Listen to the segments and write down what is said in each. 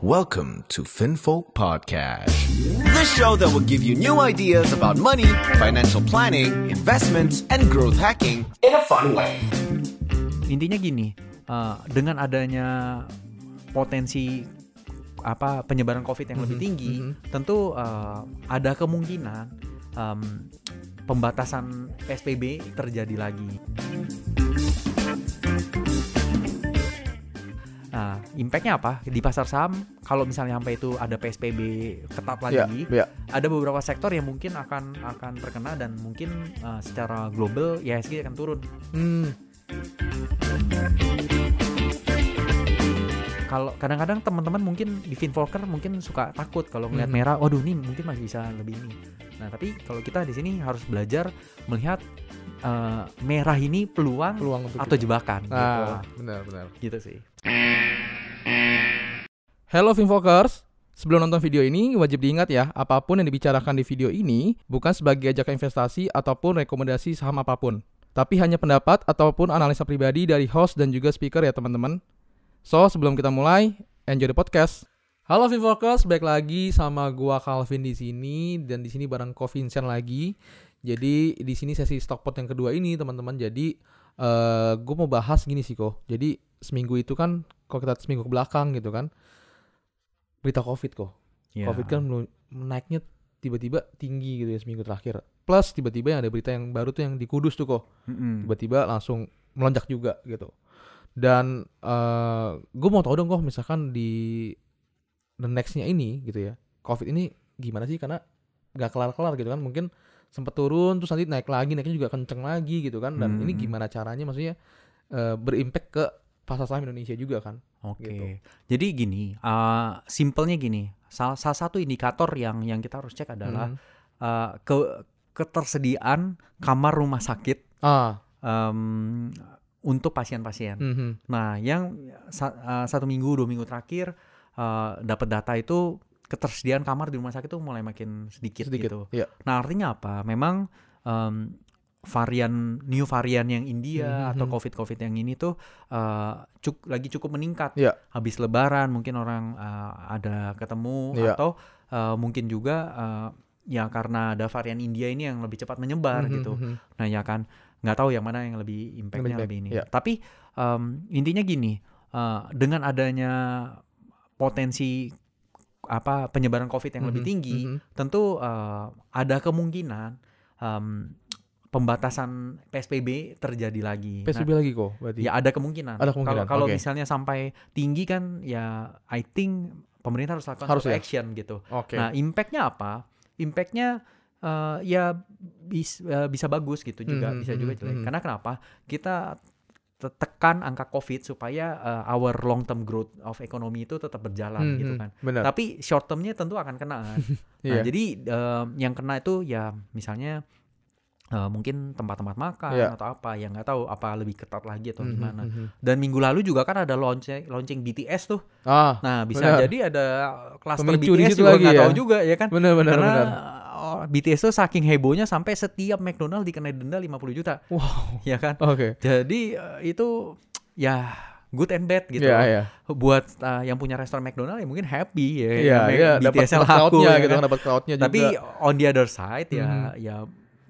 Welcome to FinFolk Podcast, the show that will give you new ideas about money, financial planning, investments, and growth hacking in a fun way. intinya gini uh, dengan adanya potensi apa penyebaran covid yang lebih tinggi tentu uh, ada kemungkinan um, pembatasan psbb terjadi lagi impactnya apa di pasar saham kalau misalnya sampai itu ada psbb ketat lagi ya. ada beberapa sektor yang mungkin akan akan terkena dan mungkin uh, secara global IHSG akan turun Hmm, kalau kadang-kadang teman-teman mungkin di Finvolker mungkin suka takut kalau ngeliat Mhm. merah, waduh ini mungkin masih bisa lebih ini. Nah tapi kalau kita di sini harus belajar melihat eh, merah ini peluang, peluang atau kita. jebakan, Nah, benar benar. gitu, gitu sih. Hello Finfokers. Sebelum nonton video ini, wajib diingat ya, apa pun yang dibicarakan di video ini bukan sebagai ajakan investasi ataupun rekomendasi saham apa pun. Tapi hanya pendapat ataupun analisa pribadi dari host dan juga speaker ya teman-teman. So, sebelum kita mulai, enjoy the podcast. Halo Finfokers, balik lagi sama gua Calvin di sini dan di sini bareng Ko Vincent lagi. Jadi di sini sesi stockpot yang kedua ini teman-teman. Jadi eh gue mau bahas gini sih kok. Jadi seminggu itu kan kalau kita seminggu ke belakang gitu kan berita covid kok. Ya. Covid kan naiknya tiba-tiba tinggi gitu ya seminggu terakhir. Plus tiba-tiba yang ada berita yang baru tuh yang di Kudus tuh kok. Mm-mm. Tiba-tiba langsung melonjak juga gitu. Dan eh gue mau tahu dong kok misalkan di the nextnya ini gitu ya. Covid ini gimana sih karena nggak kelar-kelar gitu kan. Mungkin sempat turun terus nanti naik lagi naiknya juga kenceng lagi gitu kan. Dan ini Hmm. gimana caranya maksudnya eh, berimpact ke pasar saham Indonesia juga kan. Oke. Gitu. Jadi gini, eh, simpelnya gini. Salah, salah satu indikator yang yang kita harus cek adalah Mhm. eh, ke ketersediaan kamar rumah sakit ah, em, untuk pasien-pasien. mhm. Nah, yang sa- uh, satu minggu dua minggu terakhir uh, dapat data itu ketersediaan kamar di rumah sakit itu mulai makin sedikit, sedikit. gitu. Iya. Nah, artinya apa? Memang um, varian new varian yang India Mhm. atau COVID COVID yang ini tuh uh, cuk- lagi cukup meningkat. Iya. Habis Lebaran mungkin orang uh, ada ketemu Iya. atau uh, mungkin juga uh, ya karena ada varian India ini yang lebih cepat menyebar Mhm, gitu. mhm. Nah ya kan nggak tahu yang mana yang lebih impactnya impact, lebih ini. iya. Tapi em, intinya gini, eh, dengan adanya potensi apa penyebaran COVID yang lebih Mhm, tinggi, mhm. tentu eh, ada kemungkinan em, pembatasan PSBB terjadi lagi. PSBB Nah, lagi kok berarti. ya ada kemungkinan. Ada kemungkinan, Kalau oke. misalnya sampai tinggi kan ya I think pemerintah harus lakukan Harus ya? action gitu. Oke. Nah, impactnya apa? Impactnya eh, ya bis- eh, bisa bagus gitu juga, Mhm, bisa juga mhm, jelek. mhm. Karena kenapa? Kita te- tekan angka COVID supaya eh, our long term growth of economy itu tetap berjalan Mhm, gitu kan. Benar. Tapi short termnya tentu akan kena kan. nah, Iya. jadi eh, yang kena itu ya misalnya eh, mungkin tempat-tempat makan Iya. atau apa yang nggak tahu apa lebih ketat lagi atau Mhm, gimana. mhm. Dan minggu lalu juga kan ada launching launching BTS tuh. Ah, Nah, bisa Benar. jadi ada klaster di BTS juga nggak ya. tahu juga ya kan. benar benar Karena benar. oh, BTS tuh saking hebohnya sampai setiap McDonald dikenai denda 50 juta, Wow. ya kan? Oke. Jadi eh, itu ya good and bad gitu. Iya, iya. Buat eh, yang punya restoran McDonald ya mungkin happy ya. Iya, Mac- iya dapat BTS-nya dapat crowd-nya ya gitu kan? kan, dapat crowd-nya juga. Tapi on the other side ya Mhm. ya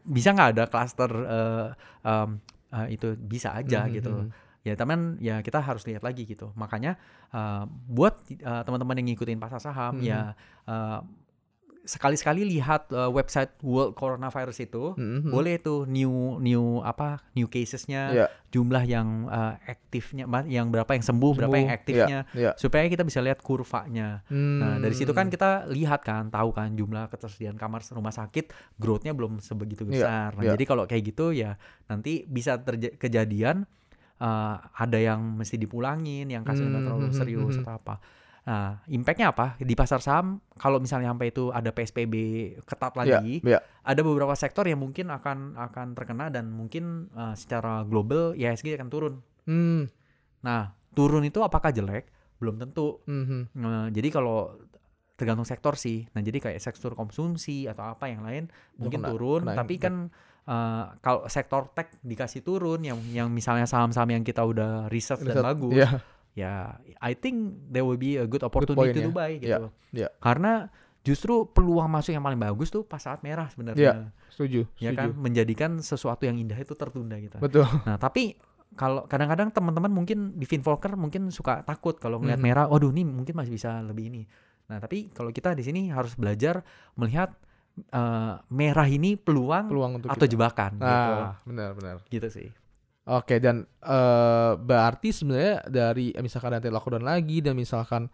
bisa nggak ada cluster eh, em, eh, itu bisa aja Mhm, gitu. mhm. Ya teman ya kita harus lihat lagi gitu. Makanya eh, buat eh, teman-teman yang ngikutin pasar saham Mhm. ya eh, sekali-sekali lihat eh, website World Coronavirus itu Mhm. boleh tuh new new apa new casesnya Iya. jumlah yang eh, aktifnya yang berapa yang sembuh, berapa yang Sembuh. aktifnya Iya. supaya kita bisa lihat kurvanya. Nah dari situ kan Hmm. kita lihat kan tahu kan jumlah ketersediaan kamar rumah sakit growth-nya belum sebegitu besar. Nah iya. jadi kalau kayak gitu ya nanti bisa terja- kejadian eh, ada yang mesti dipulangin, yang kasusnya nggak Hmm, terlalu hmm, serius hmm, atau apa. Nah, impactnya apa di pasar saham? Kalau misalnya sampai itu ada PSBB ketat Iya, lagi, iya. ada beberapa sektor yang mungkin akan akan terkena dan mungkin eh, secara global IHSG akan turun. Hmm. Nah, turun itu apakah jelek? Belum tentu. Mhm. Nah, jadi kalau tergantung sektor sih. Nah, jadi kayak sektor konsumsi atau apa yang lain mungkin kena- turun, kena tapi impact. kan eh, kalau sektor tech dikasih turun yang yang misalnya saham-saham yang kita udah riset dan Riset, bagus, Iya. Ya I think there will be a good opportunity point to ya. Dubai gitu. ya. Karena justru peluang masuk yang paling bagus tuh pas saat merah sebenarnya. Setuju. Ya setuju. kan menjadikan sesuatu yang indah itu tertunda gitu. Betul. Nah, tapi kalau kadang-kadang teman-teman mungkin di Finvolker mungkin suka takut kalau ngeliat Mhm. merah, waduh ini mungkin masih bisa lebih ini. Nah, tapi kalau kita di sini harus belajar melihat eh, merah ini peluang, Peluang untuk atau kita. jebakan Nah, gitu. Gitu sih. Oke dan eh berarti sebenarnya dari eh, misalkan nanti lockdown lagi dan misalkan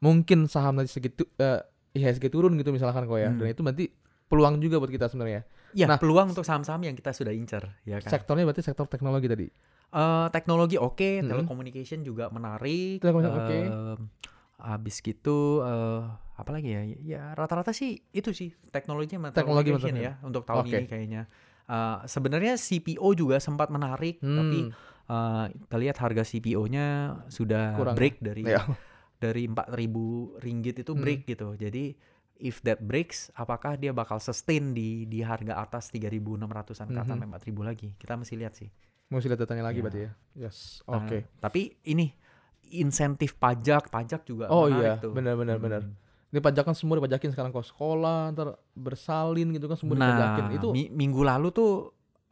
mungkin saham nanti segitu eh IHSG turun gitu misalkan kok ya Hmm. dan itu berarti peluang juga buat kita sebenarnya. Ya, Nah. peluang untuk saham-saham yang kita sudah incer, ya kan. Sektornya berarti sektor teknologi tadi. Eh, teknologi oke, Mhm. telecommunication juga menarik. Telecommunication oke. Em, Habis gitu eh apa lagi ya? Ya rata-rata sih itu sih teknologinya sama Teknologi sama ya untuk tahun Oke. ini kayaknya. Eh, sebenarnya CPO juga sempat menarik, tapi Hmm, eh, kita lihat harga CPO-nya sudah Kurang break dari ya. dari 4000 ringgit itu Hmm. break gitu. Jadi if that breaks, apakah dia bakal sustain di di harga atas 3.600-an ke atas Mhm. sampai 4.000 lagi? Kita mesti lihat sih. Mesti lihat datanya lagi Ya. berarti ya. Yes. Nah, Oke. Tapi ini insentif pajak, pajak juga Oh iya, tuh. benar benar Hmm. benar. Ini pajak kan semua dipajakin sekarang kok sekolah, ntar bersalin gitu kan semua Nah, dipajakin. Itu mi- minggu lalu tuh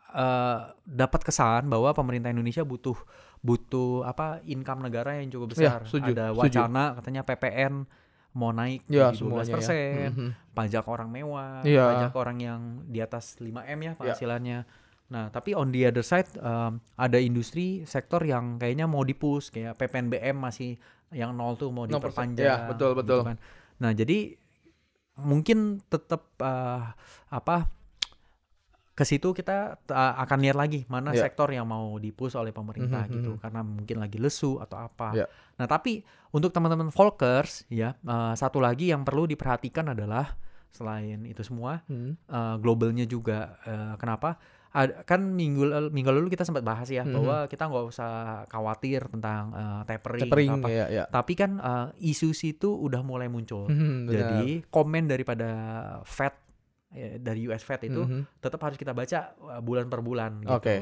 eh, dapat kesan bahwa pemerintah Indonesia butuh butuh apa income negara yang cukup Ya, besar. setuju, Ada setuju. wacana katanya PPN mau naik ya jadi 12%, semuanya ya. Mhm. pajak orang mewah, Iya. pajak orang yang di atas 5M ya Ya. penghasilannya. Nah, tapi on the other side um, ada industri sektor yang kayaknya mau dipus kayak PPNBM masih yang nol tuh mau 0%. diperpanjang. Ya, betul, betul. kan. Nah, jadi mungkin tetap uh, apa ke situ kita uh, akan lihat lagi mana Ya. sektor yang mau dipus oleh pemerintah Mhm, gitu mhm. karena mungkin lagi lesu atau apa. Ya. Nah, tapi untuk teman-teman Volkers ya, uh, satu lagi yang perlu diperhatikan adalah selain itu semua Hmm. uh, globalnya juga uh, kenapa kan minggu lalu, minggu lalu kita sempat bahas ya Mhm. bahwa kita nggak usah khawatir tentang uh, tapering, Tapering apa. ya ya. tapi kan uh, isu itu udah mulai muncul Mhm, benar. jadi komen daripada Fed eh, dari US Fed itu Mhm. tetap harus kita baca uh, bulan per bulan gitu Oke.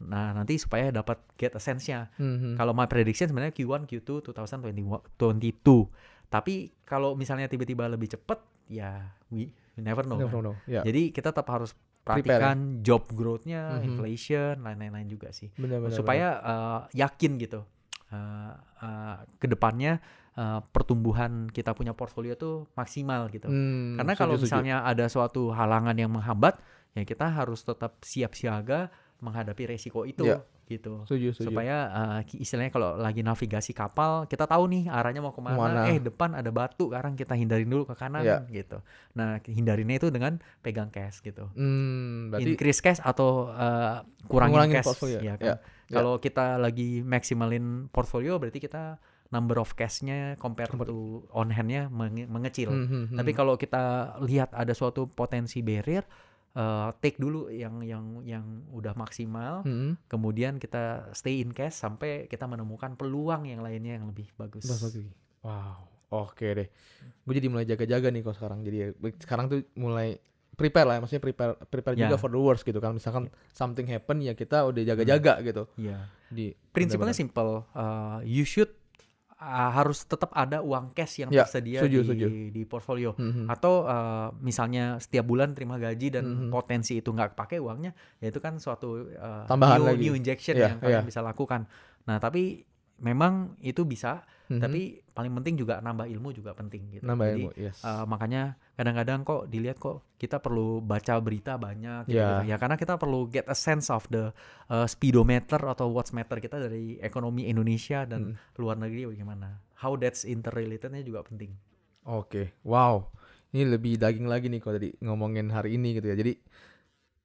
nah nanti supaya dapat get a sense-nya Mhm. kalau my prediction sebenarnya Q1 Q2 2022 tapi kalau misalnya tiba-tiba lebih cepet ya we, we never know Never kan. know. Ya. Jadi kita tetap harus Prepare. perhatikan job growth-nya, Mhm. inflation, lain-lain juga sih. Benar benar. Supaya uh, yakin gitu. Uh, uh, ke depannya uh, pertumbuhan kita punya portfolio tuh maksimal gitu. Hmm, Karena kalau misalnya ada suatu halangan yang menghambat, ya kita harus tetap siap siaga menghadapi resiko itu Ya. Gitu. setuju, setuju. Supaya uh, istilahnya kalau lagi navigasi kapal, kita tahu nih arahnya mau ke mana. Ke mana. Eh depan ada batu, sekarang kita hindarin dulu ke kanan Ya. gitu. Nah hindarinnya itu dengan pegang cash gitu. Hmm, berarti Increase cash atau uh, kurangin Mengurangin cash portfolio, ya ya, kan. Kalau kita lagi maksimalin portfolio berarti kita number of cash-nya compare Compare- to on hand-nya menge- mengecil. Hmm, hmm, Tapi kalau kita lihat ada suatu potensi barrier, uh, take dulu yang yang yang udah maksimal, Hmm, kemudian kita stay in cash sampai kita menemukan peluang yang lainnya yang lebih bagus. Lagi. Wow, oke deh. Gue jadi mulai jaga-jaga nih kok sekarang. Jadi ya, sekarang tuh mulai prepare lah, ya, maksudnya prepare prepare Ya. juga for the worst gitu kan. Misalkan something happen ya kita udah jaga-jaga gitu. Iya. Di Prinsipnya simple. Uh, you should uh, harus tetap ada uang cash yang Ya, tersedia setuju, di setuju. di portfolio. Hmm, hmm. Atau uh, misalnya setiap bulan terima gaji dan Mhm. potensi itu nggak pakai uangnya, ya itu kan suatu uh, Tambahan new, lagi. new injection Iya, yang kalian iya. bisa lakukan. Nah tapi memang itu bisa, Mhm. tapi paling penting juga nambah ilmu juga penting gitu. nambah Jadi ilmu, yes. uh, makanya kadang-kadang kok dilihat kok kita perlu baca berita banyak gitu, Ya. gitu. ya karena kita perlu get a sense of the uh, speedometer atau what's matter kita dari ekonomi Indonesia dan Hmm. luar negeri bagaimana how that's interrelatednya juga penting Oke, wow. Ini lebih daging lagi nih kalau tadi ngomongin hari ini gitu ya. Jadi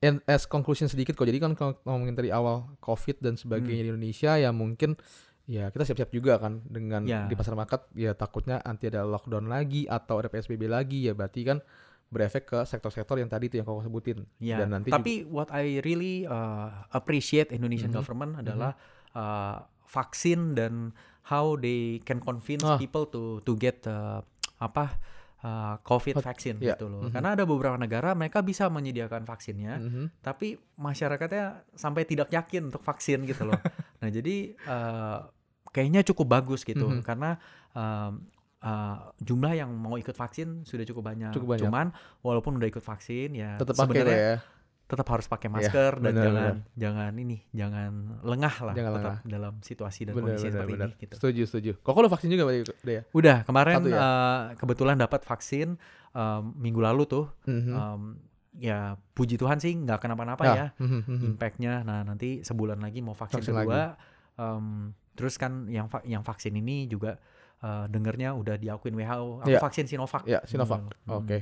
and as conclusion sedikit kok. Jadi kan kalau ngomongin dari awal COVID dan sebagainya Hmm. di Indonesia ya mungkin ya kita siap-siap juga kan dengan Ya. di pasar market ya takutnya nanti ada lockdown lagi atau ada PSBB lagi ya berarti kan berefek ke sektor-sektor yang tadi tuh yang kau sebutin. Ya, Dan nanti tapi what I really uh, appreciate Indonesian Mhm. government adalah uh, vaksin dan how they can convince Ah. people to to get uh, apa uh, COVID vaksin ya, gitu loh. mhm. Karena ada beberapa negara mereka bisa menyediakan vaksinnya, Mhm. tapi masyarakatnya sampai tidak yakin untuk vaksin gitu loh. nah jadi uh, kayaknya cukup bagus gitu Mhm. karena um, uh, jumlah yang mau ikut vaksin sudah cukup banyak. Cukup banyak. Cuman walaupun udah ikut vaksin ya Tetap pakai sebenarnya ya. Tetap harus pakai Iya, masker dan benar, jangan jangan ini jangan lengah lah Jangan tetap lengah. dalam situasi dan Benar, kondisi benar, seperti benar. ini gitu. Setuju, setuju. Kok lo vaksin juga udah ya? Udah kemarin Satu ya? uh, kebetulan dapat vaksin um, minggu lalu tuh. Mhm. Um, ya puji Tuhan sih nggak kenapa-napa Ah, ya mhm, mhm. impactnya. Nah nanti sebulan lagi mau vaksin, Vaksin kedua. Um, terus kan yang va- yang vaksin ini juga uh, dengernya udah diakuin WHO. Aku Iya. vaksin Sinovac. Ya, Sinovac. Hmm. Oke. Iya.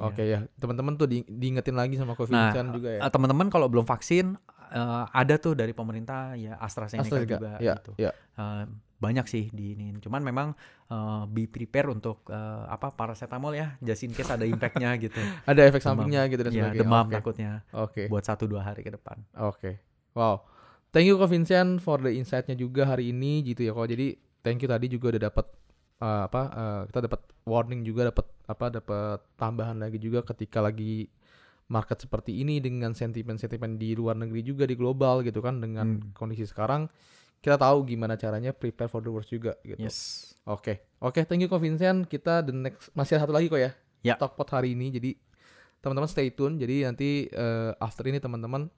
Oke ya, teman-teman tuh di, diingetin lagi sama COVID Nah, juga ya. Uh, teman-teman kalau belum vaksin uh, ada tuh dari pemerintah ya AstraZeneca, AstraZeneca. juga Ya, gitu. ya. Uh, banyak sih di ini. Cuman memang uh, be prepare untuk uh, apa paracetamol ya, just in case ada impactnya gitu. Ada efek Demam. sampingnya gitu dan ya sebagainya. demam Oke. takutnya Oke. buat satu dua hari ke depan. Oke. Wow. Thank you Ko Vincent for the insight-nya juga hari ini gitu ya. Kok jadi thank you tadi juga udah dapat uh, apa uh, kita dapat warning juga dapat apa dapat tambahan lagi juga ketika lagi market seperti ini dengan sentimen-sentimen di luar negeri juga di global gitu kan dengan Hmm. kondisi sekarang kita tahu gimana caranya prepare for the worst juga gitu. Yes. Oke, oke, thank you Ko Vincent. Kita the next masih ada satu lagi kok ya. Ya. Talkpot hari ini. Jadi teman-teman stay tune. Jadi nanti eh, after ini teman-teman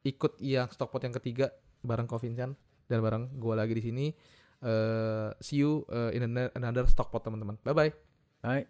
ikut yang Stockpot yang ketiga bareng Ko Vincent dan bareng gua lagi di sini. Eh, see you eh, in ano- another Stockpot teman-teman. Bye bye. Bye.